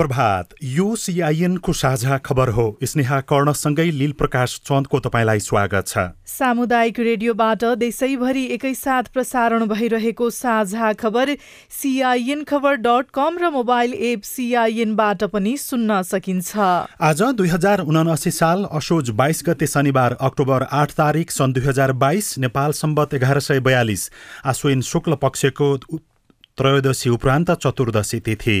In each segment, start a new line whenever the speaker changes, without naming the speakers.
शुभ प्रभात यो सिआइएनको साझा खबर हो। स्नेहा कर्णसँगै लील प्रकाश चन्दको तपाईँलाई स्वागत छ।
सामुदायिक रेडियोबाट देशैभरि एकैसाथ प्रसारण भइरहेको साझा खबर सिआइएन खबर डट कम र मोबाइल एप सिआइएनबाट पनि सुन्न सकिन्छ।
आज दुई हजार उनासी साल असोज बाइस गते शनिबार अक्टोबर आठ तारिक सन् दुई हजार बाइस नेपाल सम्बत एघार सय बयालिस। आश्विन शुक्ल पक्षको त्रयोदशी उपरान्त चतुर्दशी तिथि।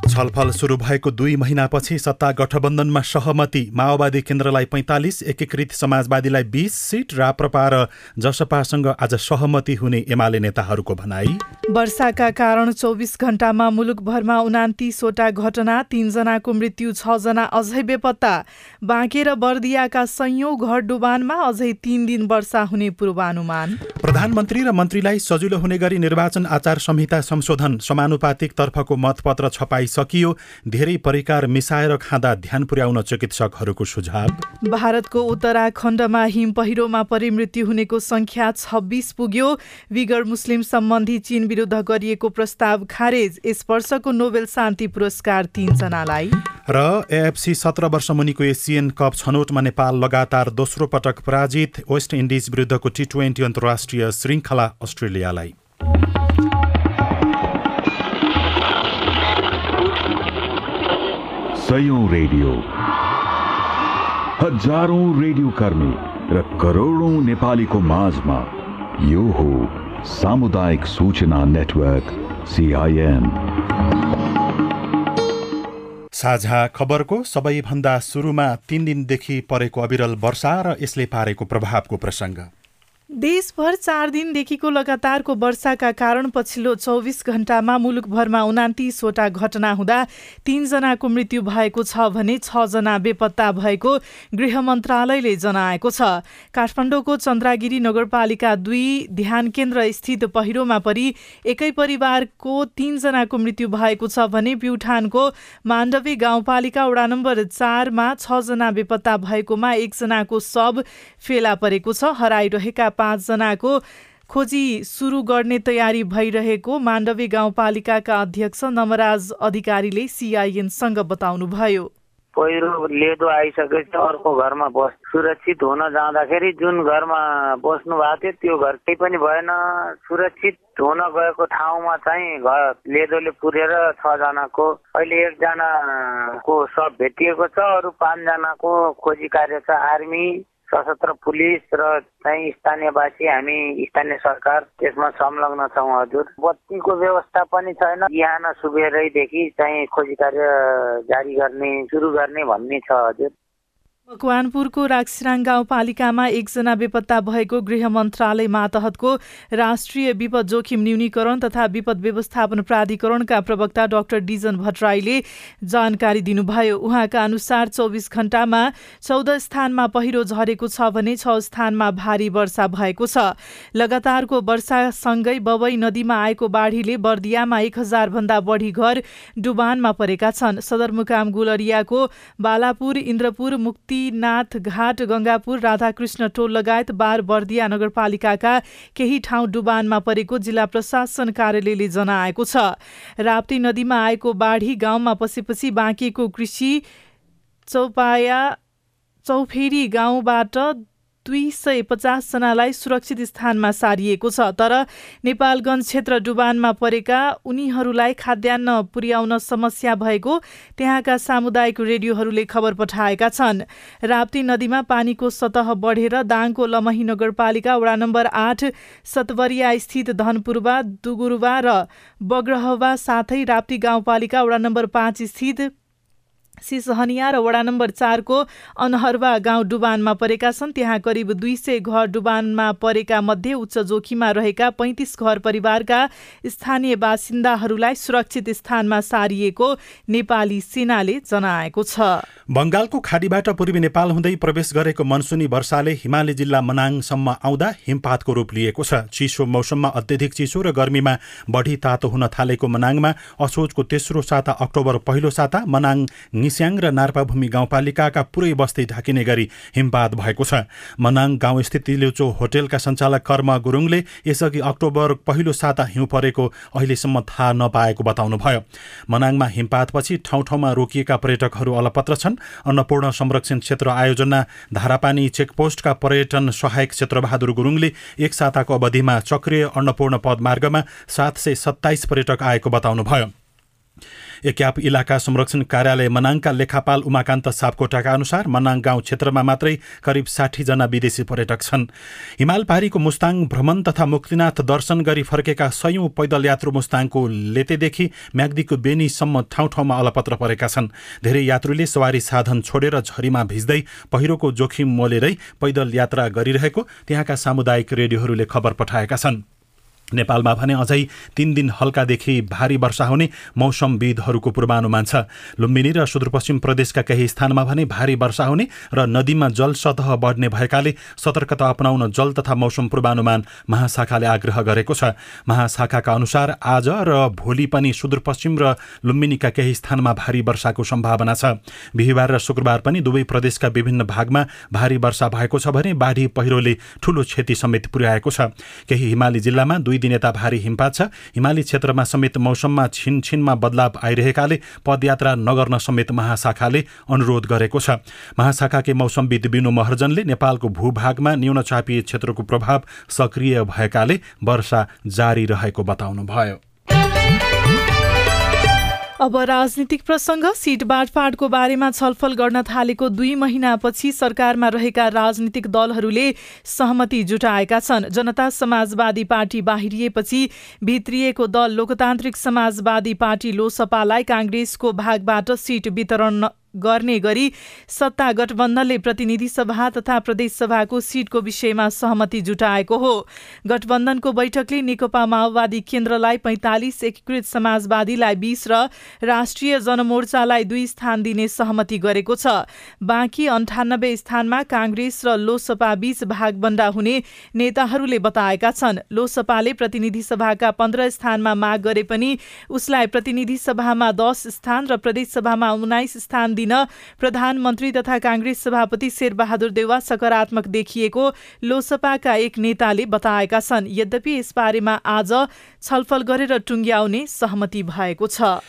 छलफल सुरु भएको दुई महिनापछि सत्ता गठबन्धनमा सहमति। माओवादी केन्द्रलाई पैँतालिस एकीकृत समाजवादीलाई बीस सिट राप्रपा र जसपासँग आज सहमति हुने एमाले नेताहरूको भनाई।
वर्षाका कारण चौबिस घण्टामा मुलुकभरमा उनातिसवटा घटना तीनजनाको मृत्यु छजना अझै बेपत्ता। बाँके र बर्दियाका सयौं घर डुबानमा अझै तीन दिन वर्षा हुने पूर्वानुमान।
प्रधानमन्त्री र मन्त्रीलाई सजिलो हुने गरी निर्वाचन आचार संहिता संशोधन समानुपातिक तर्फको मतपत्र छपाई सकियो। धेरै परिकार मिसाएर खाँदा ध्यान पुर्याउन चिकित्सकहरूको सुझाव।
भारतको उत्तराखण्डमा हिम पहिरोमा परि मृत्यु हुनेको संख्या छब्बिस पुग्यो। विगर मुस्लिम सम्बन्धी चीन विरुद्ध गरिएको प्रस्ताव खारेज। यस वर्षको नोबेल शान्ति पुरस्कार तीनजनालाई।
र एएफसी सत्र वर्ष मुनिको एसियन कप छनौटमा नेपाल लगातार दोस्रो पटक पराजित। वेस्ट इन्डिज विरुद्धको टी ट्वेन्टी अन्तर्राष्ट्रिय श्रृङ्खला अस्ट्रेलियालाई।
सयौं रेडियो। हजारौं रेडियो कर्मी र करोडौं नेपालीको माझमा यो हो सामुदायिक सूचना नेटवर्क सिआइएन
साझा खबरको सबैभन्दा सुरुमा तीन दिनदेखि परेको अविरल वर्षा र यसले पारेको प्रभावको प्रसङ्ग।
देशभर चार दिनदेखिको लगातारको वर्षाका कारण पछिल्लो चौबिस घण्टामा मुलुकभरमा उनातिसवटा घटना हुँदा तीनजनाको मृत्यु भएको छ भने छजना बेपत्ता भएको गृह मन्त्रालयले जनाएको छ। काठमाडौँको चन्द्रागिरी नगरपालिका दुई ध्यान केन्द्र स्थित पहिरोमा परि एकै परिवारको तीनजनाको मृत्यु भएको छ भने प्युठानको माण्डवी गाउँपालिका वडा नम्बर चारमा छजना बेपत्ता भएकोमा एकजनाको शव फेला परेको छ। हराइरहेका पाँचजनाको खोजी सुरु गर्ने तयारी भइरहेको माण्डवी गाउँपालिकाका अध्यक्ष नमराज अधिकारीले सिआइएनसँग बताउनुभयो।
पहिरो लेदो आइसकेपछि अर्को घरमा बस सुरक्षित हुन जाँदाखेरि जुन घरमा बस्नु भएको थियो त्यो घर केही पनि भएन। सुरक्षित हुन गएको ठाउँमा चाहिँ घर लेदोले पुरेर छजनाको अहिले एकजनाको सब भेटिएको छ अरू पाँचजनाको खोजी कार्य छ आर्मी। सशस्त्र पुलिस र चाहिँ स्थानीयवासी हामी स्थानीय सरकार त्यसमा संलग्न छौँ हजुर। बत्तीको व्यवस्था पनि छैन। बिहान सुबेरैदेखि चाहिँ खोजी कार्य जारी गर्ने सुरु गर्ने भन्ने छ हजुर।
मकवानपुरको राक्सिराङ गाउँपालिकामा एकजना बेपत्ता भएको गृह मन्त्रालय मातहतको राष्ट्रिय विपद जोखिम न्यूनीकरण तथा विपद व्यवस्थापन प्राधिकरणका प्रवक्ता डाक्टर डिजन भट्टराईले जानकारी दिनुभयो। उहाँका अनुसार चौबिस घण्टामा चौध स्थानमा पहिरो झरेको छ भने छ स्थानमा भारी वर्षा भएको छ। लगातारको वर्षासँगै बबई नदीमा आएको बाढीले बर्दियामा एक भन्दा बढी घर डुबानमा परेका छन्। सदरमुकाम गुलरियाको बालापुर इन्द्रपुर मुक्ति नाथ घाट गङ्गापुर राधाकृष्ण टोल लगायत बार बर्दिया नगरपालिकाका केही ठाउँ डुबानमा परेको जिल्ला प्रशासन कार्यालयले जनाएको छ। राप्ती नदीमा आएको बाढी गाउँमा पसेपछि बाँकिएको कृषि चौपाया चौफेरी गाउँबाट दुई सय पचासजनालाई सुरक्षित स्थानमा सारिएको छ तर नेपालगञ्ज क्षेत्र डुबानमा परेका उनीहरूलाई खाद्यान्न पुर्याउन समस्या भएको त्यहाँका सामुदायिक रेडियोहरूले खबर पठाएका छन्। राप्ती नदीमा पानीको सतह बढेर दाङको लमही नगरपालिका वडा नम्बर आठ सतवरिया स्थित धनपुरवा दुगुरुवा र बग्रहवा साथै राप्ती गाउँपालिका वडा नम्बर पाँच स्थित सिसहनिया र वडा नम्बर चारको अनहरवा गाउँ डुबानमा परेका छन्। त्यहाँ करिब दुई सय घर डुबानमा परेका मध्ये उच्च जोखिममा रहेका पैँतिस घर परिवारका स्थानीय बासिन्दाहरूलाई सुरक्षित स्थानमा सारिएको नेपाली सेनाले जनाएको छ।
बङ्गालको खाडीबाट पूर्वी नेपाल हुँदै प्रवेश गरेको मनसुनी वर्षाले हिमाली जिल्ला मनाङसम्म आउँदा हिमपातको रूप लिएको छ। चिसो मौसममा अत्यधिक चिसो र गर्मीमा बढी तातो हुन थालेको मनाङमा असोजको तेस्रो साता अक्टोबर पहिलो साता मनाङ निस्याङ र नार्पाभूमि गाउँपालिकाका पुरै बस्ती ढाकिने गरी हिमपात भएको छ। मनाङ गाउँस्थित तिलेचो होटेलका सञ्चालक कर्म गुरुङले यसअघि अक्टोबर पहिलो साता हिउँ परेको अहिलेसम्म थाहा नपाएको बताउनुभयो। मनाङमा हिमपातपछि ठाउँ ठाउँमा रोकिएका पर्यटकहरू अलपत्र छन्। अन्नपूर्ण संरक्षण क्षेत्र आयोजना धारापानी चेकपोस्टका पर्यटन सहायक क्षेत्रबहादुर गुरुङले एक साताको अवधिमा चक्रिय अन्नपूर्ण पदमार्गमा सात सय सत्ताइस पर्यटक आएको बताउनुभयो। एक्याप इलाका संरक्षण कार्यालय मनाङका लेखापाल उमाकान्त सापकोटाका अनुसार मनाङ गाउँ क्षेत्रमा मात्रै करिब साठीजना विदेशी पर्यटक छन्। हिमाल पहाडीको मुस्ताङ भ्रमण तथा मुक्तिनाथ दर्शन गरी फर्केका सयौं पैदल यात्रु मुस्ताङको लेतेदेखि म्याग्दीको बेनीसम्म ठाउँ ठाउँमा अलपत्र परेका छन्। धेरै यात्रुले सवारी साधन छोडेर झरीमा भिज्दै पहिरोको जोखिम मोलेरै पैदल यात्रा गरिरहेको त्यहाँका सामुदायिक रेडियोहरूले खबर पठाएका छन्। नेपालमा भने अझै तीन दिन हल्कादेखि भारी वर्षा हुने मौसमविदहरूको पूर्वानुमान छ। लुम्बिनी र सुदूरपश्चिम प्रदेशका केही स्थानमा भने भारी वर्षा हुने र नदीमा जल सतह बढ्ने भएकाले सतर्कता अपनाउन जल तथा मौसम पूर्वानुमान महाशाखाले आग्रह गरेको छ। महाशाखाका अनुसार आज र भोलि पनि सुदूरपश्चिम र लुम्बिनीका केही स्थानमा भारी वर्षाको सम्भावना छ। बिहिबार र शुक्रबार पनि दुवै प्रदेशका विभिन्न भागमा भारी वर्षा भएको छ भने बाढी पहिरोले ठूलो क्षति समेत पुर्याएको छ। केही हिमाली जिल्लामा दुई दिन यता भारी हिमपात छ। हिमाली क्षेत्रमा समेत मौसममा छिनछिनमा बदलाव आइरहेकाले पदयात्रा नगर्न समेत महाशाखाले अनुरोध गरेको छ। महाशाखाकै मौसमविद बिनु महर्जनले नेपालको भूभागमा न्यून चापिय क्षेत्रको प्रभाव सक्रिय भएकाले वर्षा जारी रहेको बताउनुभयो।
अब राजनीतिक प्रसङ्ग सिट बाँडफाँडको बारेमा छलफल गर्न थालेको दुई महिनापछि सरकारमा रहेका राजनीतिक दलहरूले सहमति जुटाएका छन्। जनता समाजवादी पार्टी बाहिरिएपछि भित्रिएको दल लोकतान्त्रिक समाजवादी पार्टी लोसपालाई काङ्ग्रेसको भागबाट सिट वितरण गर्ने गरी सत्ता गठबन्धनले प्रतिनिधि सभा तथा प्रदेशसभाको सिटको विषयमा सहमति जुटाएको हो। गठबन्धनको बैठकले नेकपा माओवादी केन्द्रलाई पैँतालिस एकीकृत समाजवादीलाई बीस र राष्ट्रिय जनमोर्चालाई दुई स्थान दिने सहमति गरेको छ। बाँकी अन्ठानब्बे स्थानमा काङ्ग्रेस र लोसपा बीच भागबन्डा हुने नेताहरूले बताएका छन्। लोसपाले प्रतिनिधि सभाका पन्ध्र स्थानमा माग गरे पनि उसलाई प्रतिनिधि सभामा दस स्थान र प्रदेशसभामा उन्नाइस स्थान दिन प्रधानमन्त्री तथा काङ्ग्रेस सभापति शेरबहादुर देवा सकारात्मक देखिएको लोसपाका एक नेताले बताएका छन्। यद्यपि यसबारेमा आज छलफल गरेर टुङ्ग्याउने सहमति भएको छ।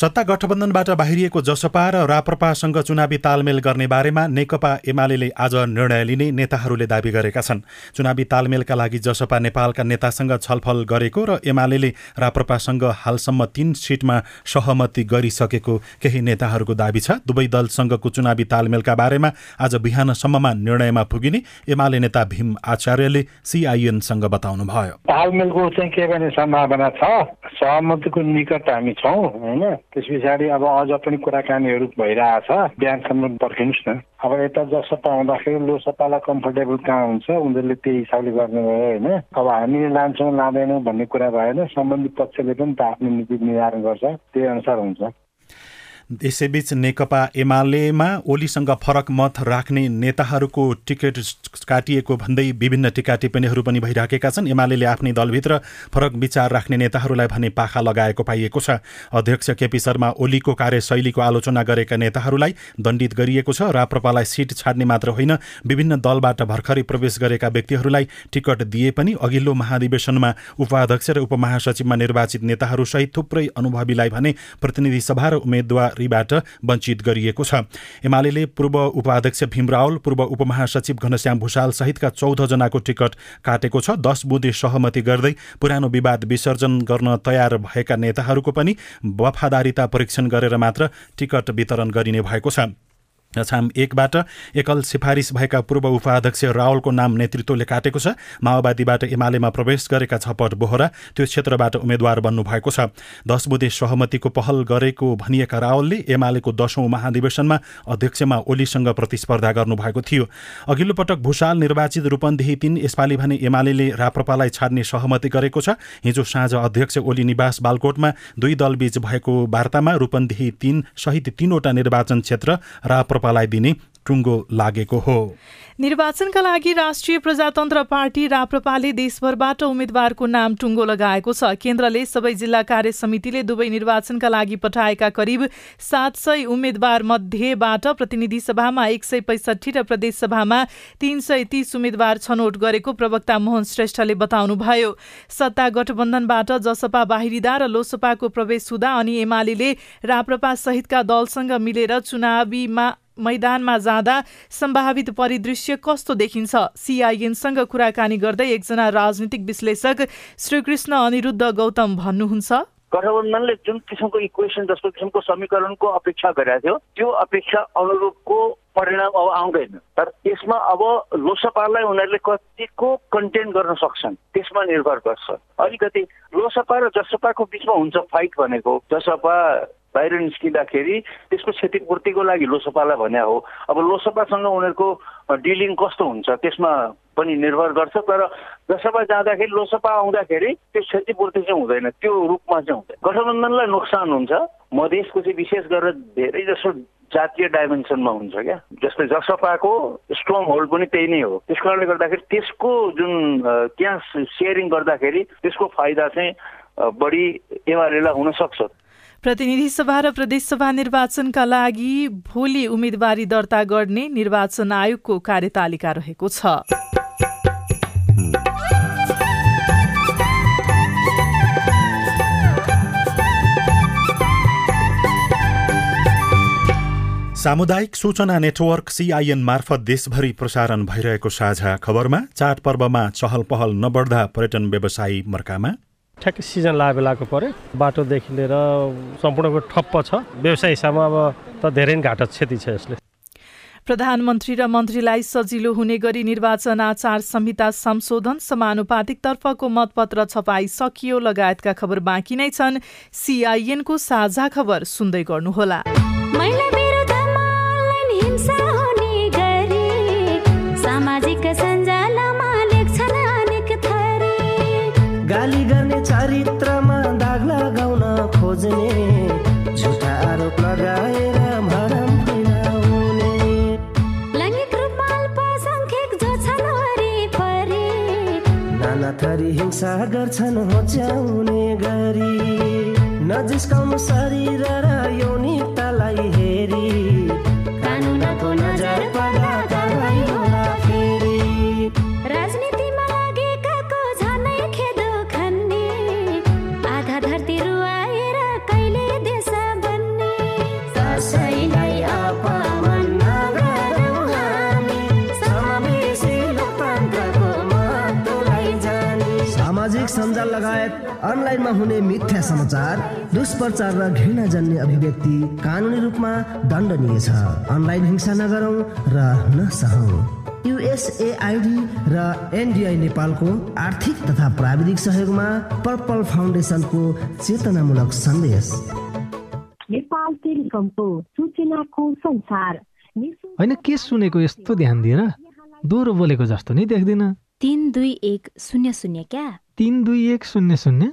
सत्ता गठबन्धनबाट बाहिरिएको जसपा र राप्रपासँग चुनावी तालमेल गर्ने बारेमा नेकपा एमाले आज निर्णय लिने नेताहरूले दावी गरेका छन्। चुनावी तालमेलका लागि जसपा नेपालका नेतासँग छलफल गरेको र एमाले राप्रपासँग हालसम्म तीन सिटमा सहमति गरिसकेको केही नेताहरूको दावी छ। दुवै दलसँगको चुनावी तालमेलका बारेमा आज बिहानसम्ममा निर्णयमा पुगिने एमाले नेता भीम आचार्यले सिआइएनसँग बताउनुभयो।
तालमेलको चाहिँ के गर्ने सम्भावना छ? सहमतिको निकट हामी छौँ होइन? त्यस पछाडि अब अझ पनि कुराकानीहरू भइरहेछ। बिहानसम्म पर्खिनुहोस् न। अब यता जसपा हुँदाखेरि लोसपालाई कम्फर्टेबल कहाँ हुन्छ उनीहरूले त्यही हिसाबले गर्नुभयो होइन। अब हामीले लान्छौँ लाँदैनौँ भन्ने कुरा भएन। सम्बन्धित पक्षले पनि त आफ्नो नीति निर्धारण गर्छ। त्यही अनुसार हुन्छ।
यसैबीच नेकपा एमालेमा ओलीसँग फरक मत राख्ने नेताहरूको टिकट काटिएको भन्दै विभिन्न टिका टिप्पणीहरू पनि भइराखेका छन्। एमाले आफ्नै दलभित्र फरक विचार राख्ने नेताहरूलाई भने पाखा लगाएको पाइएको छ। अध्यक्ष केपी शर्मा ओलीको कार्यशैलीको आलोचना गरेका नेताहरूलाई दण्डित गरिएको छ। राप्रपालाई सिट छाड्ने मात्र होइन विभिन्न दलबाट भर्खरै प्रवेश गरेका व्यक्तिहरूलाई टिकट दिए पनि अघिल्लो महाधिवेशनमा उपाध्यक्ष र उपमहासचिवमा निर्वाचित नेताहरूसहित थुप्रै अनुभवीलाई भने प्रतिनिधि सभा र उम्मेद्वार जिम्मेवारीबाट वञ्चित गरिएको छ। एमाले पूर्व उपाध्यक्ष भीम रावल पूर्व उपमहासचिव घनश्याम भूषाल सहितका चौधजनाको टिकट काटेको छ। दस बुधे सहमति गर्दै पुरानो विवाद विसर्जन गर्न तयार भएका नेताहरूको पनि वफादारिता परीक्षण गरेर मात्र टिकट वितरण गरिने भएको छ। छाम एकबाट एकल सिफारिस भएका पूर्व उपाध्यक्ष रावलको नाम नेतृत्वले काटेको छ। माओवादीबाट एमालेमा प्रवेश गरेका छपट बोहरा त्यो क्षेत्रबाट उम्मेद्वार बन्नुभएको छ। दस बुधे सहमतिको पहल गरेको भनिएका रावलले एमालेको दशौं महाधिवेशनमा अध्यक्षमा ओलीसँग प्रतिस्पर्धा गर्नुभएको थियो। अघिल्लो पटक भूषाल निर्वाचित रूपन्देही तीन यसपालि भने एमाले राप्रपालाई छाड्ने सहमति गरेको छ। हिजो साँझ अध्यक्ष ओली निवास बालकोटमा दुई दलबीच भएको वार्तामा रूपन्देही तीन सहित तीनवटा निर्वाचन क्षेत्र राप्र राप्रपालाई दिने टुङ्गो लागेको हो।
निर्वाचनका लागि राष्ट्रिय प्रजातन्त्र पार्टी राप्रपाले देशभरबाट उम्मेद्वारको नाम टुङ्गो लगाएको छ। केन्द्रले सबै जिल्ला कार्य समितिले दुवै निर्वाचनका लागि पठाएका करिब सात सय उम्मेद्वार मध्येबाट प्रतिनिधि सभामा एक सय पैसठी र प्रदेशसभामा तीन सय तीस उम्मेद्वार छनौट गरेको प्रवक्ता मोहन श्रेष्ठले बताउनुभयो। सत्ता गठबन्धनबाट जसपा बाहिरिँदा र लोसपाको प्रवेश हुँदा अनि एमाले राप्रपा सहितका दलसँग मिलेर चुनावीमा मैदानमा जाँदा सम्भावित परिदृश्य कस्तो देखिन्छ? सिआइएनसँग कुराकानी गर्दै एकजना राजनीतिक विश्लेषक श्रीकृष्ण अनिरुद्ध गौतम भन्नुहुन्छ।
गठबन्धनले जुन किसिमको इक्वेसन जस्तो किसिमको समीकरणको अपेक्षा गरेको थियो त्यो अपेक्षा अनुरूपको परिणाम अब आउँदैन। तर यसमा अब लोसपालाई उनीहरूले कतिको कन्टेन गर्न सक्छन् त्यसमा निर्भर गर्छ। अलिकति लोसपा र जसपाको बिचमा हुन्छ फाइट भनेको जसपा बाहिर निस्किँदाखेरि त्यसको क्षतिपूर्तिको लागि लोसपालाई भने हो। अब लोसपासँग उनीहरूको डिलिङ कस्तो हुन्छ त्यसमा पनि निर्भर गर्छ तर जसपा जाँदाखेरि लोसपा आउँदाखेरि त्यो क्षतिपूर्ति चाहिँ हुँदैन त्यो रूपमा चाहिँ हुँदैन। गठबन्धनलाई नोक्सान हुन्छ मधेसको चाहिँ विशेष गरेर धेरै जसो जातीय डाइमेन्सनमा हुन्छ क्या जस्तै जसपाको स्ट्रङ होल्ड पनि त्यही नै हो। त्यस कारणले गर्दाखेरि त्यसको जुन त्यहाँ सेयरिङ गर्दाखेरि त्यसको फाइदा चाहिँ बढी एमालेलाई हुनसक्छ।
प्रतिनिधि सभा र प्रदेशसभा निर्वाचनका लागि भोलि उम्मेदवारी दर्ता गर्ने निर्वाचन आयोगको कार्यतालिका रहेको छ।
सामुदायिक सूचना नेटवर्क सिआइएन मार्फत देशभरि प्रसारण भइरहेको साझा खबरमा चाडपर्वमा चहल पहल नबढ्दा पर्यटन व्यवसायी मर्कामा
ठ्याक्कै सिजन लागे बेलाको पऱ्यो बाटोदेखि लिएर सम्पूर्णको ठप्प छ। व्यवसाय हिसाबमा अब त धेरै नै घाटा क्षति छ यसले।
प्रधानमन्त्री र मन्त्रीलाई सजिलो हुने गरी निर्वाचन आचार संहिता संशोधन समानुपातिकतर्फको मतपत्र छपाई सकियो लगायतका खबर बाँकी नै छन्। सिआइएनको साझा खबर सुन्दै गर्नुहोला।
गाली गर्ने चरित्रमा दाग लगाउन खोज्ने झुटा आरोप लगाएर भरम फैलाउने वरिपरि। नाना थरी हिंसा गर्छन् होच्याउने गरी। नजिस्काउनु शरीर र यौनिकतालाई अनलाइनमा हुने मिथ्या समाचार दुष्प्रचार र घृणा जन्य अभिव्यक्ति कानुनी रूपमा दण्डनीय छ। अनलाइन हिंसा नगरौँ र नसहौँ। युएसएआइडी र एनडिआई नेपालको आर्थिक तथा प्राविधिक सहयोगमा पर्पल फाउन्डेसनको चेतनामूलक सन्देश।
नेपाल टेलिकमको सूचनाको संसार।
होइन के सुनेको यस्तो ध्यान दिएर दोहोरो बोलेको जस्तो नि देख्दिन।
तिन दुई एक शून्य शून्य क्या?
तिन दुई एक शून्य शून्य।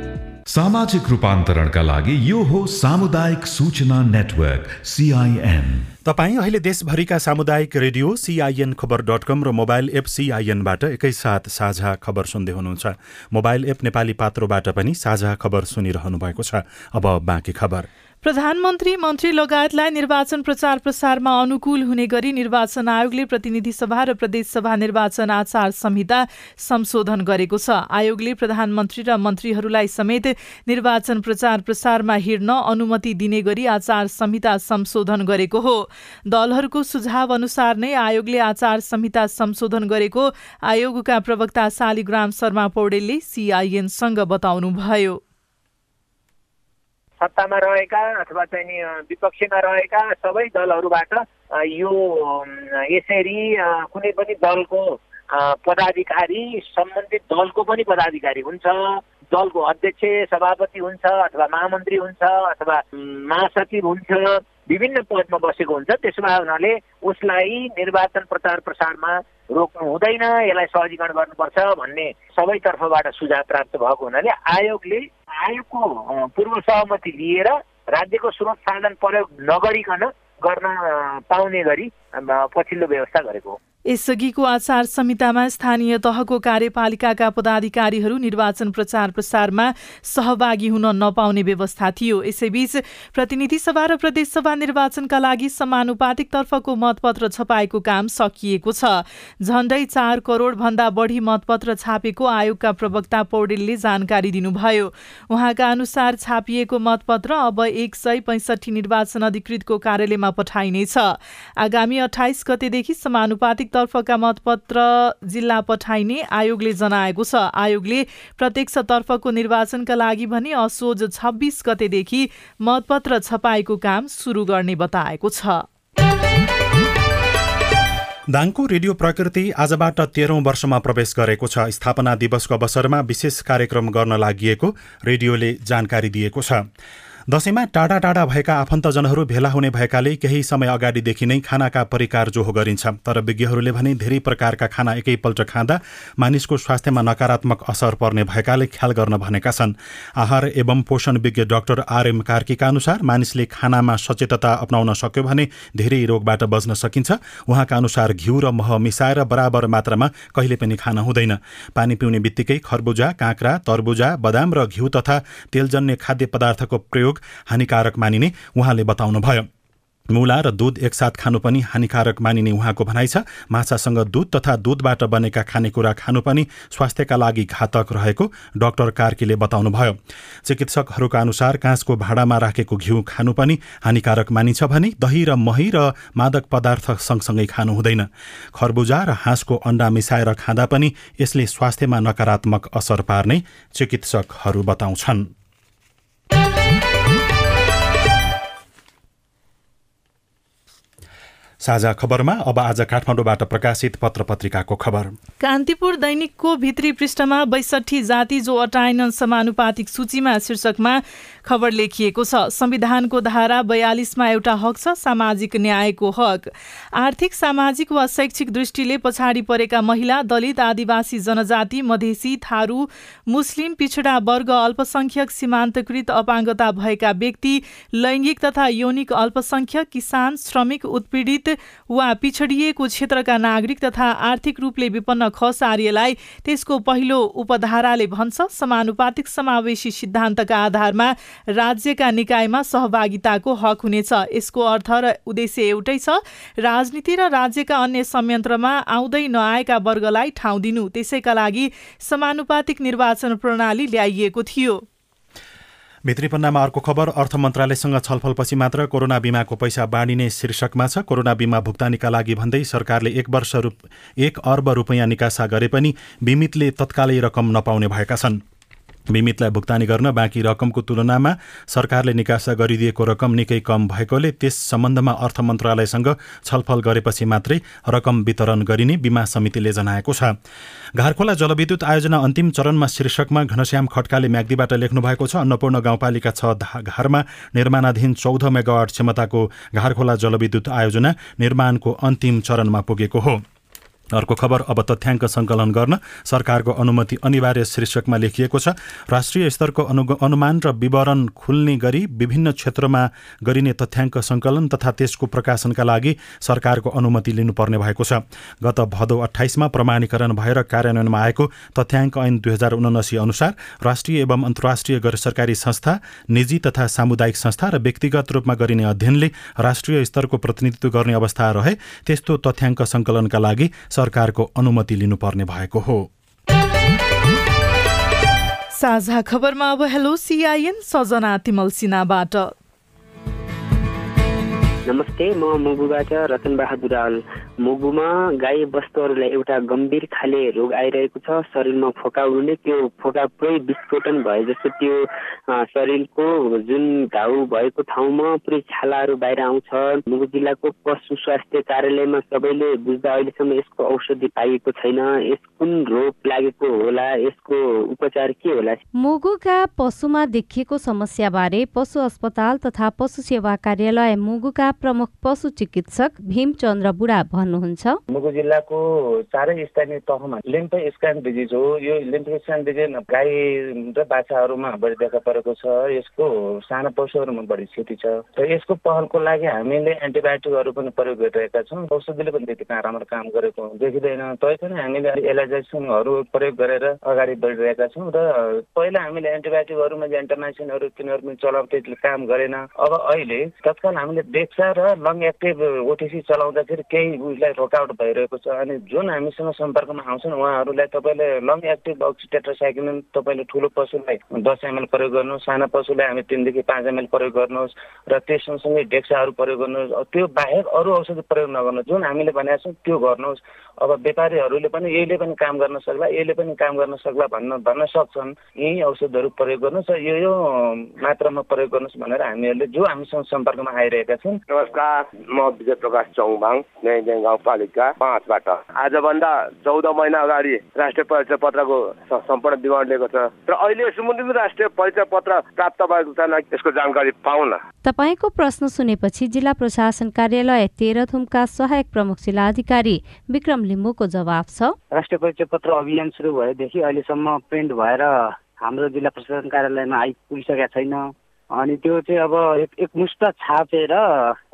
सामाजिक रूपान्तरणका लागि यो हो सामुदायिक सूचना नेटवर्क सिआइएन
तपाईँ अहिले देशभरिका सामुदायिक radio CIN Khabar dot com र मोबाइल एप सिआइएनबाट एकैसाथ साझा खबर सुन्दै हुनुहुन्छ। मोबाइल एप नेपाली पात्रोबाट पनि साझा खबर सुनिरहनु भएको छ। अब बाँकी खबर।
प्रधानमन्त्री मन्त्री लगायतलाई निर्वाचन प्रचार प्रसारमा अनुकूल हुने गरी निर्वाचन आयोगले प्रतिनिधि सभा र प्रदेशसभा निर्वाचन आचार संहिता संशोधन गरेको छ। आयोगले प्रधानमन्त्री र मन्त्रीहरूलाई समेत निर्वाचन प्रचार प्रसारमा हिँड्न अनुमति दिने गरी आचार संहिता संशोधन गरेको हो। दलहरूको सुझाव अनुसार नै आयोगले आचार संहिता संशोधन गरेको आयोगका प्रवक्ता शालिग्राम शर्मा पौडेलले सिआइएनसँग बताउनुभयो।
सत्तामा रहेका अथवा चाहिँ नि विपक्षमा रहेका सबै दलहरूबाट यो यसरी कुनै पनि दलको पदाधिकारी सम्बन्धित दलको पनि पदाधिकारी हुन्छ दलको अध्यक्ष सभापति हुन्छ अथवा महामन्त्री हुन्छ अथवा महासचिव हुन्छ विभिन्न पदमा बसेको हुन्छ त्यसो भए हुनाले उसलाई निर्वाचन प्रचार प्रसारमा रोक्नु हुँदैन यसलाई सहजीकरण गर्नुपर्छ भन्ने सबैतर्फबाट सुझाव प्राप्त भएको हुनाले आयोगले आयोगको पूर्व सहमति लिएर राज्यको स्रोत साधन प्रयोग नगरिकन गर्न पाउने गरी पछिल्लो व्यवस्था गरेको हो।
यसअघिको आचार संहितामा स्थानीय तहको कार्यपालिकाका पदाधिकारीहरू निर्वाचन प्रचार प्रसारमा सहभागी हुन नपाउने व्यवस्था थियो। यसैबीच प्रतिनिधि सभा र प्रदेशसभा निर्वाचनका लागि समानुपातिक तर्फको मतपत्र छपाएको काम सकिएको छ। झण्डै चार करोड भन्दा बढी मतपत्र छापेको आयोगका प्रवक्ता पौडेलले जानकारी दिनुभयो। उहाँका अनुसार छापिएको मतपत्र अब एक सय पैँसठी निर्वाचन अधिकृतको कार्यालयमा पठाइनेछ। आगामी अठाइस गतेदेखि समानुपातिक तर्फका मतपत्र जिल्ला पठाइने आयोगले जनाएको छ। आयोगले प्रत्यक्ष तर्फको निर्वाचनका लागि भने असोज छब्बिस गतेदेखि मतपत्र छपाएको काम सुरु गर्ने बताएको छ।
दाङको रेडियो प्रकृति आजबाट तेह्रौं वर्षमा प्रवेश गरेको छ। स्थापना दिवसको अवसरमा विशेष कार्यक्रम गर्न लागि रेडियोले जानकारी दिएको छ। दशैंमा टाढा टाढा भएका आफन्तजनहरू भेला हुने भएकाले केही समय अगाडिदेखि नै खानाका परिकार जोहो गरिन्छ। तर विज्ञहरूले भने धेरै प्रकारका खाना एकैपल्ट खाँदा मानिसको स्वास्थ्यमा नकारात्मक असर पर्ने भएकाले ख्याल गर्न भनेका छन्। आहार एवं पोषण विज्ञ डाक्टर आरएम कार्कीका अनुसार मानिसले खानामा सचेतता अप्नाउन सक्यो भने धेरै रोगबाट बच्न सकिन्छ। उहाँका अनुसार घिउ र मह मिसाएर बराबर मात्रामा कहिले पनि खान हुँदैन। पानी पिउने बित्तिकै खरबुजा काँक्रा तरबुजा बदाम र घिउ तथा तेलजन्य खाद्य पदार्थको प्रयोग प्रयोग हानिकारक मानिने उहाँले बताउनुभयो मुला र दुध एकसाथ खानु पनि हानिकारक मानिने उहाँको भनाइ छ माछासँग दुध तथा दुधबाट बनेका खानेकुरा खानु पनि स्वास्थ्यका लागि घातक रहेको डाक्टर कार्कीले बताउनुभयो चिकित्सकहरूका अनुसार काँचको भाँडामा राखेको घिउ खानु पनि हानिकारक मानिन्छ भने दही र मही र मादक पदार्थ सँगसँगै खानु हुँदैन। खरबुजा र हाँसको अण्डा मिसाएर खाँदा पनि यसले स्वास्थ्यमा नकारात्मक असर पार्ने चिकित्सकहरू बताउँछन्। साझा खबरमा अब आज काठमाडौँबाट प्रकाशित पत्र पत्रिकाको खबर।
कान्तिपुर दैनिकको भित्री पृष्ठमा बैसठी जाति जो अटाएनन् समानुपातिक सूचीमा शीर्षकमा खबर लेखिएको छ। संविधानको धारा बयालिसमा एउटा हक छ सामाजिक न्यायको हक। आर्थिक सामाजिक वा शैक्षिक दृष्टिले पछाडि परेका महिला दलित आदिवासी जनजाति मधेसी थारू मुस्लिम पिछडा वर्ग अल्पसंख्यक सीमान्तकृत अपाङ्गता भएका व्यक्ति लैङ्गिक तथा यौनिक अल्पसंख्यक किसान श्रमिक उत्पीडित वा पिछडिएको क्षेत्रका नागरिक तथा आर्थिक रूपले विपन्न खसार्यलाई त्यसको पहिलो उपधाराले भन्छ। समानुपातिक समावेशी सिद्धान्तका आधारमा राज्यका निकायमा सहभागिताको हक हुनेछ। यसको अर्थ र उद्देश्य एउटै छ राजनीति र राज्यका अन्य संयन्त्रमा आउँदै नआएका वर्गलाई ठाउँ दिनु। त्यसैका लागि समानुपातिक निर्वाचन प्रणाली ल्याइएको थियो।
भित्री पन्नामा अर्को खबर अर्थ मन्त्रालयसँग छलफलपछि मात्र कोरोना बिमाको पैसा बाँडिने शीर्षकमा छ। कोरोना बिमा भुक्तानीका लागि भन्दै सरकारले एक वर्ष रूप एक अर्ब रुपियाँ निकासा गरे पनि बिमितले तत्कालै रकम नपाउने भएका छन्। बिमितलाई भुक्तानी गर्न बाँकी रकमको तुलनामा सरकारले निकासा गरिदिएको रकम निकै कम भएकोले त्यस सम्बन्धमा अर्थ मन्त्रालयसँग छलफल गरेपछि मात्रै रकम वितरण गरिने बिमा समितिले जनाएको छ। घारखोला जलविद्युत आयोजना अन्तिम चरणमा शीर्षकमा घनश्याम खड्काले म्याग्दीबाट लेख्नु भएको छ अन्नपूर्ण गाउँपालिका छ घरमा निर्माणाधीन चौध मेगावाट क्षमताको घारखोला जलविद्युत आयोजना निर्माणको अन्तिम चरणमा पुगेको हो। अर्को खबर अब तथ्याङ्क सङ्कलन गर्न सरकारको अनुमति अनिवार्य शीर्षकमा लेखिएको छ राष्ट्रिय स्तरको अनु अनुमान र विवरण खुल्ने गरी विभिन्न क्षेत्रमा गरिने तथ्याङ्क सङ्कलन तथा त्यसको प्रकाशनका लागि सरकारको अनुमति लिनुपर्ने भएको छ। गत भदौ अठाइसमा प्रमाणीकरण भएर कार्यान्वयनमा आएको तथ्याङ्क ऐन दुई हजार उनासी अनुसार राष्ट्रिय एवं अन्तर्राष्ट्रिय गैर सरकारी संस्था निजी तथा सामुदायिक संस्था र व्यक्तिगत रूपमा गरिने अध्ययनले राष्ट्रिय स्तरको प्रतिनिधित्व गर्ने अवस्था रहे त्यस्तो तथ्याङ्क सङ्कलनका लागि सरकारको अनुमति लिनुपर्ने भएको हो।
साझा खबरमा अब हेलो सिआइएन सजना तिमल सिन्हाबाट।
नमस्ते म मुगुबाट रतन बहादुर रावल मुगुमा गाई वस्तुहरूलाई एउटा गम्भीर खाले रोग आइरहेको छ। शरीरमा फोका उड्ने त्यो फोका पुरै विस्फोटन भए जस्तो त्यो शरीरको जुन घाउ भएको ठाउँमा पुरै छालाहरू बाहिर आउँछ। मुगु जिल्लाको पशु स्वास्थ्य कार्यालयमा सबैले बुझ्दा अहिलेसम्म यसको औषधि पाइएको छैन। यस कुन रोग लागेको होला? यसको उपचार के होला?
मुगुका पशुमा देखिएको समस्याबारे पशु अस्पताल तथा पशु सेवा कार्यालय मुगुका प्रमुख पशु चिकित्सक भीमचन्द्र बुढा भन्नुहुन्छ
मुगु जिल्लाको चारै स्थानीय तहमा लिम्फ स्क्यान डिजिज हो। यो लिम्फ स्क्यान डिजिज गाई र बाछाहरूमा बढी देखा परेको छ। यसको सानो पशुहरूमा बढी क्षति छ। र यसको पहलको लागि हामीले एन्टिबायोटिकहरू पनि प्रयोग गरिरहेका छौँ। औषधिले पनि त्यति राम्रो काम गरेको देखिँदैन। तैपनि हामीले एलाइजेसनहरू प्रयोग गरेर अगाडि बढिरहेका छौँ र पहिला हामीले एन्टिबायोटिकहरूमा जेन्टामाइसिनहरू तिनीहरू पनि चलाउँदै काम गरेन। अब अहिले तत्काल हामीले बेक्सा र लङ एक्टिभ ओटिसी चलाउँदाखेरि केही उसलाई रोकआउट भइरहेको छ अनि जुन हामीसँग सम्पर्कमा आउँछन् उहाँहरूलाई तपाईँले लङ एक्टिभ अक्सिटेट्रासाइक्लिन तपाईँले ठुलो पशुलाई दस एमएल प्रयोग गर्नुहोस् साना पशुलाई हामी तिनदेखि पाँच एमएल प्रयोग गर्नुहोस् र त्यस सँगसँगै डेक्साहरू प्रयोग गर्नुहोस्। त्यो बाहेक अरू औषधि प्रयोग नगर्नुहोस् जुन हामीले भनेका छौँ त्यो गर्नुहोस्। अब व्यापारीहरूले पनि यहीले पनि काम गर्न सक्ला यसले पनि काम गर्न सक्ला भन्न भन्न सक्छन्। यही औषधहरू प्रयोग गर्नुहोस् र यो यो मात्रामा प्रयोग गर्नुहोस् भनेर हामीहरूले जो हामीसँग सम्पर्कमा आइरहेका छन्।
नमस्कार म विजय प्रकाश चौबाङ गाउँपालिका पाँचबाट। आजभन्दा चौध महिना अगाडि राष्ट्रिय परिचय पत्रको सम्पूर्ण विवरण लिएको छ। र अहिलेसम्म पनि राष्ट्रिय परिचय पत्र प्राप्त भएको छैन यसको जानकारी पाउन।
तपाईँको प्रश्न सुनेपछि जिल्ला प्रशासन कार्यालय तेह्रथुमका सहायक प्रमुख जिल्लाधिकारी विक्रम लिम्बूको जवाब छ।
राष्ट्रिय परिचय पत्र अभियान सुरु भएदेखि अहिलेसम्म प्रिन्ट भएर हाम्रो जिल्ला प्रशासन कार्यालयमा आइपुगिसकेका छैन। अनि त्यो चाहिँ अब एक एकमुष्ट छापेर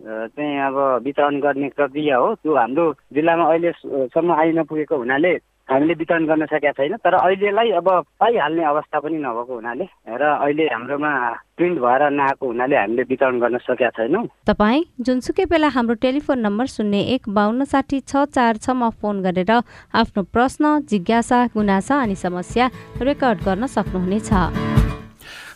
चाहिँ अब वितरण गर्ने प्रक्रिया हो। त्यो हाम्रो जिल्लामा अहिलेसम्म आइ नपुगेको हुनाले हामीले वितरण गर्न सकेका छैन। तर अहिलेलाई अब पाइहाल्ने अवस्था पनि नभएको हुनाले र अहिले हाम्रोमा प्रिन्ट भएर नआएको हुनाले हामीले वितरण गर्न सकेका छैनौँ।
तपाईँ जुनसुकै बेला हाम्रो टेलिफोन नम्बर शून्य एक बाहन्न साठी छ चार छमा फोन गरेर आफ्नो प्रश्न जिज्ञासा गुनासा अनि समस्या रेकर्ड गर्न सक्नुहुनेछ।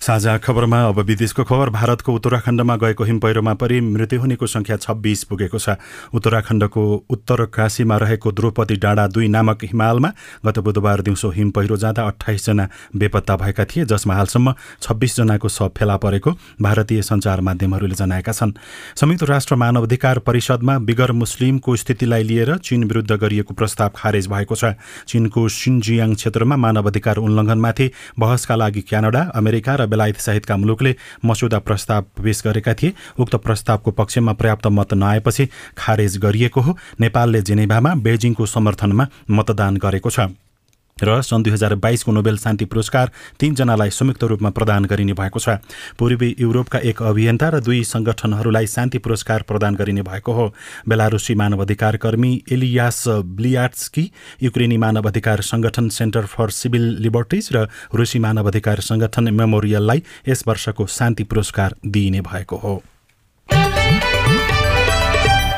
साझा खबरमा अब विदेशको खबर भारतको उत्तराखण्डमा गएको हिम पहिरोमा परि मृत्यु हुनेको संख्या छब्बिस पुगेको छ। उत्तराखण्डको उत्तर काशीमा रहेको द्रौपदी डाँडा दुई नामक हिमालमा गत बुधबार दिउँसो हिम पहिरो जाँदा अठाइसजना बेपत्ता भएका थिए जसमा हालसम्म छब्बिसजनाको शव फेला परेको भारतीय सञ्चार माध्यमहरूले जनाएका छन्। संयुक्त राष्ट्र मानवाधिकार परिषदमा बिगर मुस्लिमको स्थितिलाई लिएर चीन विरुद्ध गरिएको प्रस्ताव खारेज भएको छ। चीनको सिन्जियाङ क्षेत्रमा मानवाधिकार उल्लङ्घनमाथि बहसका लागि क्यानाडा अमेरिका र बेलायत सहितका मुलुकले मस्यौदा प्रस्ताव पेश गरेका थिए। उक्त प्रस्तावको पक्षमा पर्याप्त मत नआएपछि खारेज गरिएको हो। नेपालले जेनेभामा बेजिङको समर्थनमा मतदान गरेको छ। र सन् दुई हजार बाइसको नोबेल शान्ति पुरस्कार तीनजनालाई संयुक्त रूपमा प्रदान गरिने भएको छ। पूर्वी युरोपका एक अभियन्ता र दुई संगठनहरूलाई शान्ति पुरस्कार प्रदान गरिने भएको हो। बेलारुसी मानवाधिकार कर्मी एलियास ब्लियाट्सकी युक्रेनी मानवाधिकार संगठन सेन्टर फर सिभिल लिबर्टिज र रुसी मानवाधिकार संगठन मेमोरियललाई यस वर्षको शान्ति पुरस्कार दिइने भएको हो।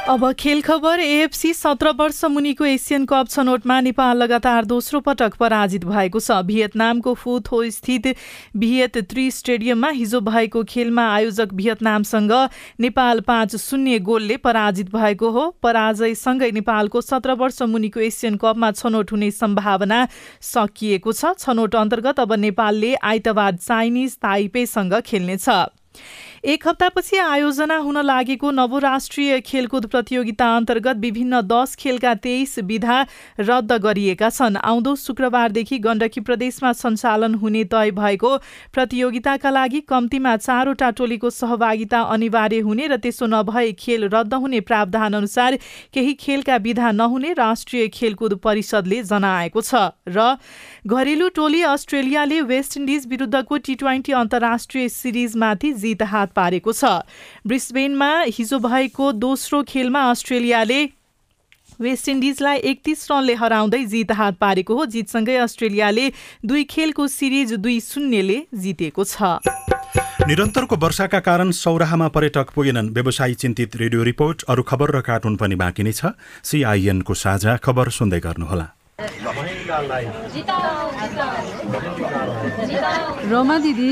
अब खेल खबर एएफसी सत्र वर्ष मुनिको एसियन कप छनौटमा नेपाल लगातार दोस्रो पटक पराजित भएको छ। भियतनामको फुथो स्थित भियत त्रि स्टेडियममा हिजो भएको खेलमा आयोजक भियतनामसँग नेपाल पाँच शून्य गोलले पराजित भएको हो। पराजयसँगै नेपालको सत्र वर्ष मुनिको एसियन कपमा छनौट हुने सम्भावना सकिएको छनौट अन्तर्गत अब नेपालले आइतबार चाइनिज ताइपेसँग खेल्नेछ। एक हप्तापछि आयोजना हुन लागेको नवराष्ट्रिय खेलकुद प्रतियोगिता अन्तर्गत विभिन्न दस खेलका तेइस विधा रद्द गरिएका छन्। आउँदो शुक्रबारदेखि गण्डकी प्रदेशमा सञ्चालन हुने तय भएको प्रतियोगिताका लागि कम्तीमा चारवटा टोलीको सहभागिता अनिवार्य हुने र त्यसो नभए खेल रद्द हुने प्रावधान अनुसार केही खेलका विधा नहुने राष्ट्रिय खेलकुद परिषदले जनाएको छ। र घरेलु टोली अस्ट्रेलियाले वेस्ट इन्डिज विरुद्धको टी ट्वेन्टी अन्तर्राष्ट्रिय सिरिजमाथि जित हात पारेको छ। ब्रिस्बेनमा हिजो भएको दोस्रो खेलमा अस्ट्रेलियाले वेस्ट इन्डिजलाई एकतिस रनले हराउँदै जित हात पारेको हो। जितसँगै अस्ट्रेलियाले दुई खेलको सिरिज दुई शून्यले जितेको छ।
निरन्तरको वर्षाका कारण सौराहामा पर्यटक पुगेनन्। व्यवसायी चिन्तित रेडियो रिपोर्ट अरू खबर र कार्टुन पनि बाँकी नै छ। सिआइएनको साझा खबर सुन्दै गर्नुहोला।
रोमा दिदी।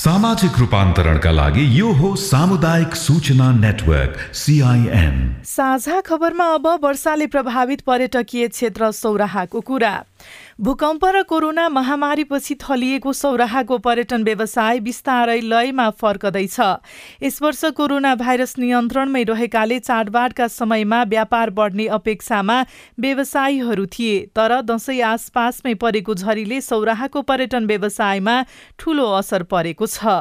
सामाजिक रूपान्तरणका लागि यो हो सामुदायिक सूचना नेटवर्क सिआइएन
साझा खबरमा अब वर्षाले प्रभावित पर्यटकीय क्षेत्र सौराहाको कुरा। भूकम्प र कोरोना महामारीपछि थलिएको सौराहाको पर्यटन व्यवसाय बिस्तारै लयमा फर्कदैछ। यस वर्ष कोरोना भाइरस नियन्त्रणमै रहेकाले चाडबाडका समयमा व्यापार बढ्ने अपेक्षामा व्यवसायीहरू थिए तर दसैँ आसपासमै परेको झरीले सौराहाको पर्यटन व्यवसायमा ठूलो असर परेको छ।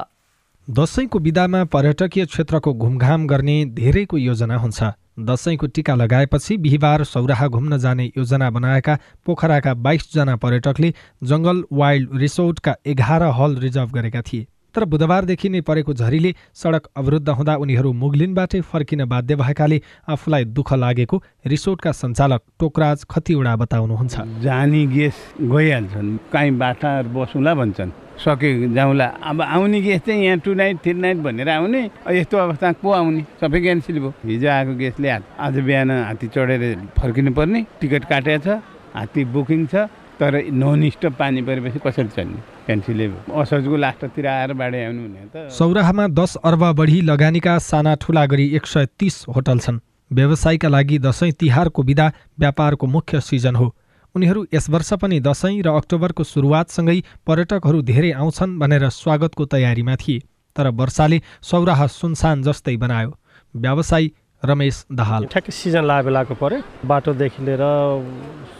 दसैँको विदामा पर्यटकीय क्षेत्रको घुमघाम गर्ने धेरैको योजना हुन्छ। दसैँको टिका लगाएपछि बिहिबार सौराहा घुम्न जाने योजना बनाएका पोखराका बाइसजना पर्यटकले जङ्गल वाइल्ड रिसोर्टका एघार हल रिजर्भ गरेका थिए। तर बुधबारदेखि नै परेको झरीले सडक अवरुद्ध हुँदा उनीहरू मुगलिनबाटै फर्किन बाध्य भएकाले आफूलाई दुःख लागेको रिसोर्टका सञ्चालक टोकराज खतिवडा बताउनुहुन्छ।
जानी गेस गइहाल्छन्। काहीँ बाटाहरू बसौँला भन्छन्। सके जाउँला। अब आउने गेस चाहिँ यहाँ टु नाइट थ्री नाइट भनेर आउने। यस्तो अवस्था को आउने। सबै क्यान्सल भयो। हिजो आएको गेसले आज बिहान हात्ती चढेर फर्किनु पर्ने टिकट काटेको छ। हात्ती बुकिङ छ। तर नन स्टप पानी परेपछि कसरी चल्ने? क्यान्सलै भयो असोजको लास्टतिर आएर बाढी आउनु हुने त।
सौराहामा दस अर्ब बढी लगानीका साना ठुला गरी एक सय तिस होटल छन्। व्यवसायका लागि दसैँ तिहारको विदा व्यापारको मुख्य सिजन हो। उनीहरू यस वर्ष पनि दसैँ र अक्टोबरको सुरुवातसँगै पर्यटकहरू धेरै आउँछन् भनेर स्वागतको तयारीमा थिए। तर वर्षाले सौराहा सुनसान जस्तै बनायो। व्यवसायी रमेश दाहाल।
ठ्याक्कै सिजन लागे बेलाको पऱ्यो बाटोदेखि लिएर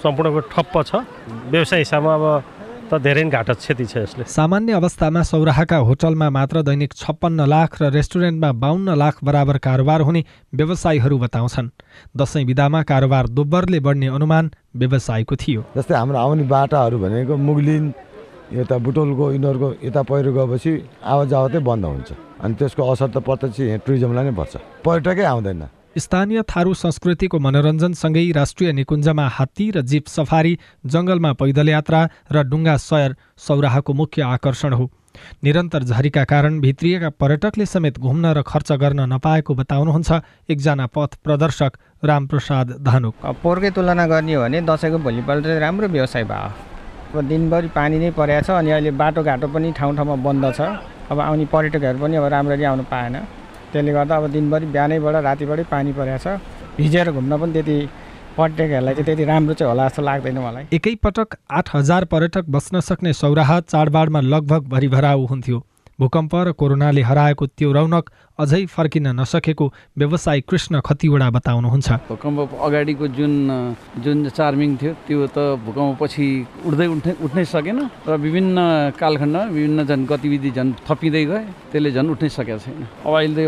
सम्पूर्णको ठप्प छ। व्यवसाय हिसाबमा अब त धेरै नै घाटा क्षति छ यसले।
सामान्य अवस्थामा सौराहाका होटलमा मात्र दैनिक छप्पन्न लाख र रेस्टुरेन्टमा बाहन्न लाख बराबर कारोबार हुने व्यवसायीहरू बताउँछन्। दसैँ विधामा कारोबार दोब्बरले बढ्ने अनुमान व्यवसायको थियो।
जस्तै हाम्रो आउने बाटाहरू भनेको मुगलिन यता बुटोलको यिनीहरूको यता पहिरो गएपछि आवाज जावतै बन्द हुन्छ। अनि त्यसको असर त प्रत्यक्ष यहाँ टुरिज्मलाई नै पर्छ। पर्यटकै आउँदैन।
स्थानीय थारू संस्कृतिको मनोरञ्जनसँगै राष्ट्रिय निकुञ्जमा हात्ती र जीप सफारी जङ्गलमा पैदल यात्रा र डुङ्गा सयर सौराहाको मुख्य आकर्षण हो। निरन्तर झरीका कारण भित्रिएका पर्यटकले समेत घुम्न र खर्च गर्न नपाएको बताउनुहुन्छ एकजना पथ प्रदर्शक रामप्रसाद धानुक।
पोहोरकै तुलना गर्ने हो भने दसैँको भोलिपल्ट राम्रो व्यवसाय भयो। दिनभरि पानी नै परेको छ अनि अहिले बाटोघाटो पनि ठाउँ ठाउँमा बन्द छ। अब आउने पर्यटकहरू पनि अब राम्ररी आउनु पाएन। त्यसले गर्दा अब दिनभरि बिहानैबाट रातिबाटै पानी परेको छ। भिजेर घुम्न पनि त्यति पर्यटकहरूलाई चाहिँ त्यति राम्रो चाहिँ होला जस्तो लाग्दैन मलाई।
एकैपटक आठ हजार पर्यटक बस्न सक्ने सौराहा चाडबाडमा लगभग भरिभराउ हुन्थ्यो। भूकम्प र कोरोनाले हराएको त्यो रौनक अझै फर्किन नसकेको व्यवसायी कृष्ण खतिवडा बताउनुहुन्छ।
भूकम्प अगाडिको जुन जुन चार्मिङ थियो त्यो त भूकम्पपछि उठ्दै उठ्नै उठ्नै सकेन र विभिन्न कालखण्ड विभिन्न झन् गतिविधि झन् थपिँदै गए त्यसले झन् उठ्नै सकेको छैन। अब अहिले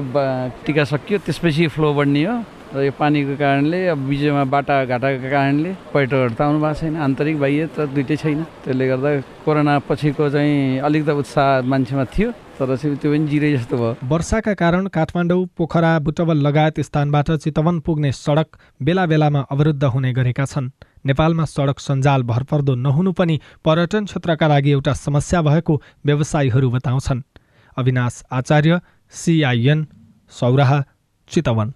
टिका सकियो त्यसपछि फ्लो बढ्ने हो। र यो पानीको कारणले अब बिचमा बाटा घाटाको कारणले पर्यटकहरू त आउनु भएको छैन। आन्तरिक बाह्य त दुइटै छैन। त्यसले गर्दा कोरोना पछिको चाहिँ अलिक त उत्साह मान्छेमा थियो तर त्यो पनि जिरे जस्तो भयो।
वर्षाका कारण काठमाडौँ पोखरा बुटवल लगायत स्थानबाट चितवन पुग्ने सडक बेला बेलामा अवरुद्ध हुने गरेका छन्। नेपालमा सडक सञ्जाल भरपर्दो नहुनु पनि पर्यटन क्षेत्रका लागि एउटा समस्या भएको व्यवसायीहरू बताउँछन्। Avinash Acharya CIN Sauraha Chitwan.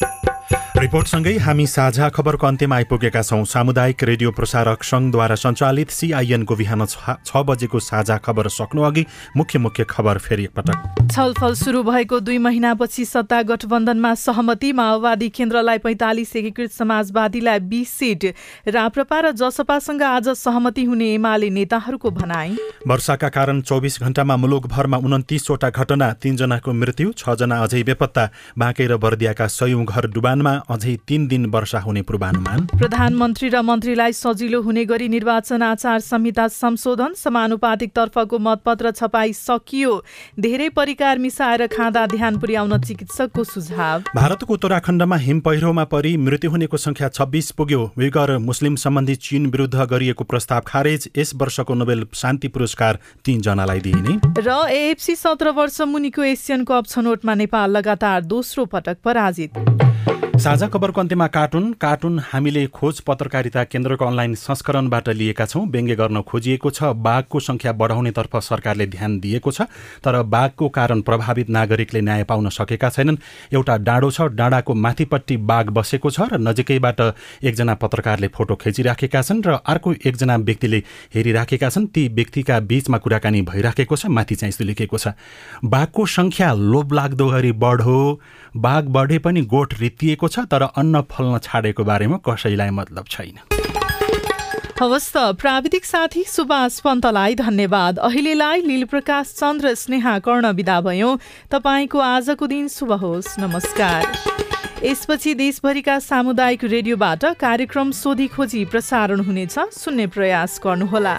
Thank you रिपोर्टसँगै हामी साझा खबरको अन्त्यमा आइपुगेका छौँ। सामुदायिक रेडियो प्रसारक सङ्घद्वारा सञ्चालित सिआइएनको बिहान छ बजेको साझा खबर सक्नु अघि मुख्य मुख्य खबर फेरि एकपटक
छलफल सुरु भएको दुई महिनापछि सत्ता गठबन्धनमा सहमति माओवादी केन्द्रलाई पैँतालिस एकीकृत समाजवादीलाई बिस सिट राप्रपा र जसपासँग आज सहमति हुने एमाले नेताहरूको भनाई।
वर्षाका कारण चौबिस घण्टामा मुलुकभरमा उन्तिसवटा घटना तीनजनाको मृत्यु छजना अझै बेपत्ता बाँके र बर्दियाका सयौं घर डुबानमा अझै तीन दिन वर्षा हुने पूर्वानुमान।
प्रधानमन्त्री र मन्त्रीलाई सजिलो हुने गरी निर्वाचन आचार संहिता संशोधन समानुपातिक तर्फको मतपत्र छपाई सकियो धेरै परिकार मिसाएर खाँदा ध्यान पुर्याउन चिकित्सकको सुझाव।
भारतको उत्तराखण्डमा हिम पहिरोमा परि मृत्यु हुनेको संख्या छब्बिस पुग्यो। विगर मुस्लिम सम्बन्धी चीन विरुद्ध गरिएको प्रस्ताव खारेज यस वर्षको नोबेल शान्ति पुरस्कार तीनजनालाई दिइने।
र एएफसी सत्र वर्ष मुनिको एसियन कप छनौटमा नेपाल लगातार दोस्रो पटक पराजित।
साझा खबरको अन्त्यमा कार्टुन कार्टुन हामीले खोज पत्रकारिता केन्द्रको अनलाइन संस्करणबाट लिएका छौँ। व्यङ्ग्य गर्न खोजिएको छ बाघको सङ्ख्या बढाउनेतर्फ सरकारले ध्यान दिएको छ तर बाघको कारण प्रभावित नागरिकले न्याय पाउन सकेका छैनन्। एउटा डाँडो छ डाँडाको माथिपट्टि बाघ बसेको छ र नजिकैबाट एकजना पत्रकारले फोटो खिचिराखेका छन् र अर्को एकजना व्यक्तिले हेरिराखेका छन्। ती व्यक्तिका बीचमा कुराकानी भइराखेको छ माथि चाहिँ यस्तो लेखेको छ। बाघको सङ्ख्या लोभलाग्दो गरी बढो। बाघ बढे पनि गोठ रित्तिएको छ तर अन्न फल्न छाडेको बारेमा कसैलाई मतलब छैन।
हवस् त प्राविधिक साथी सुभाष पन्तलाई धन्यवाद। अहिलेलाई लीलप्रकाश चन्द्र स्नेहा कर्ण विदा भयो। तपाईँको आजको दिन शुभ होस्। नमस्कार। यसपछि देशभरिका सामुदायिक रेडियोबाट कार्यक्रम सोधी खोजी प्रसारण हुनेछ। सुन्ने प्रयास गर्नुहोला।